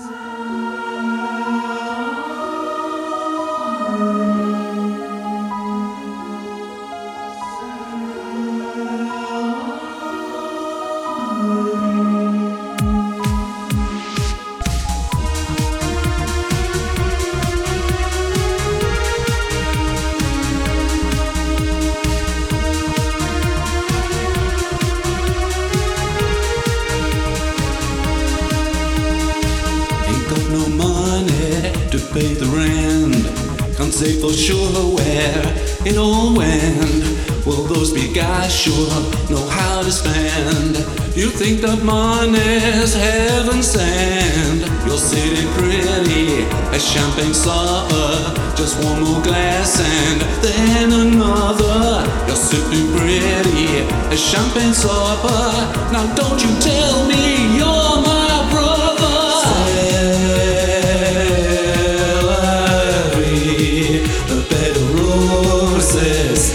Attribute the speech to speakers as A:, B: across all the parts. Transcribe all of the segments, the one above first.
A: Ain't pay the rent. Can't say for sure where it all went. Will those big guys sure know how to spend? You think that money's heaven sent? Your city pretty as champagne supper. Just one more glass and then another. You're sipping pretty as champagne supper. Now don't you tell me you're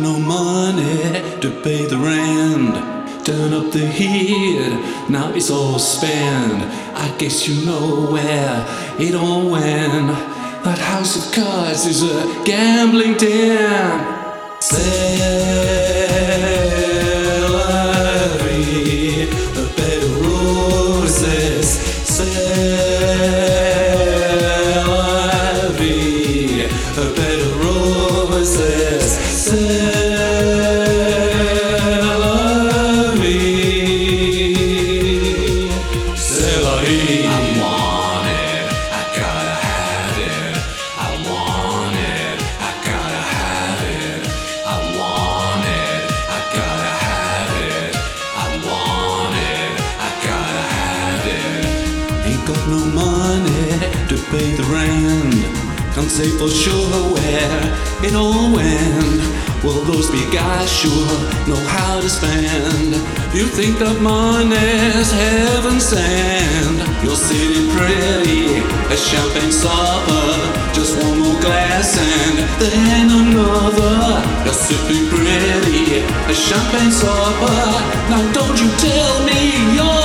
A: no money to pay the rent. Turn up the heat, now it's all spent. I guess you know where it all went. That house of cards is a gambling den. C'est la vie, roses. C'est la vie, celery. I want it. I gotta have it. I want it. I gotta have it. I want it. I gotta have it. I want it. I gotta have it. Ain't got no money to pay the rent. Can't say for sure where it all went. Will those big guys sure know how to spend? You think that money's heaven sent? You're sitting pretty, a champagne supper. Just one more glass and then another. You're sipping pretty, a champagne supper. Now don't you tell me you're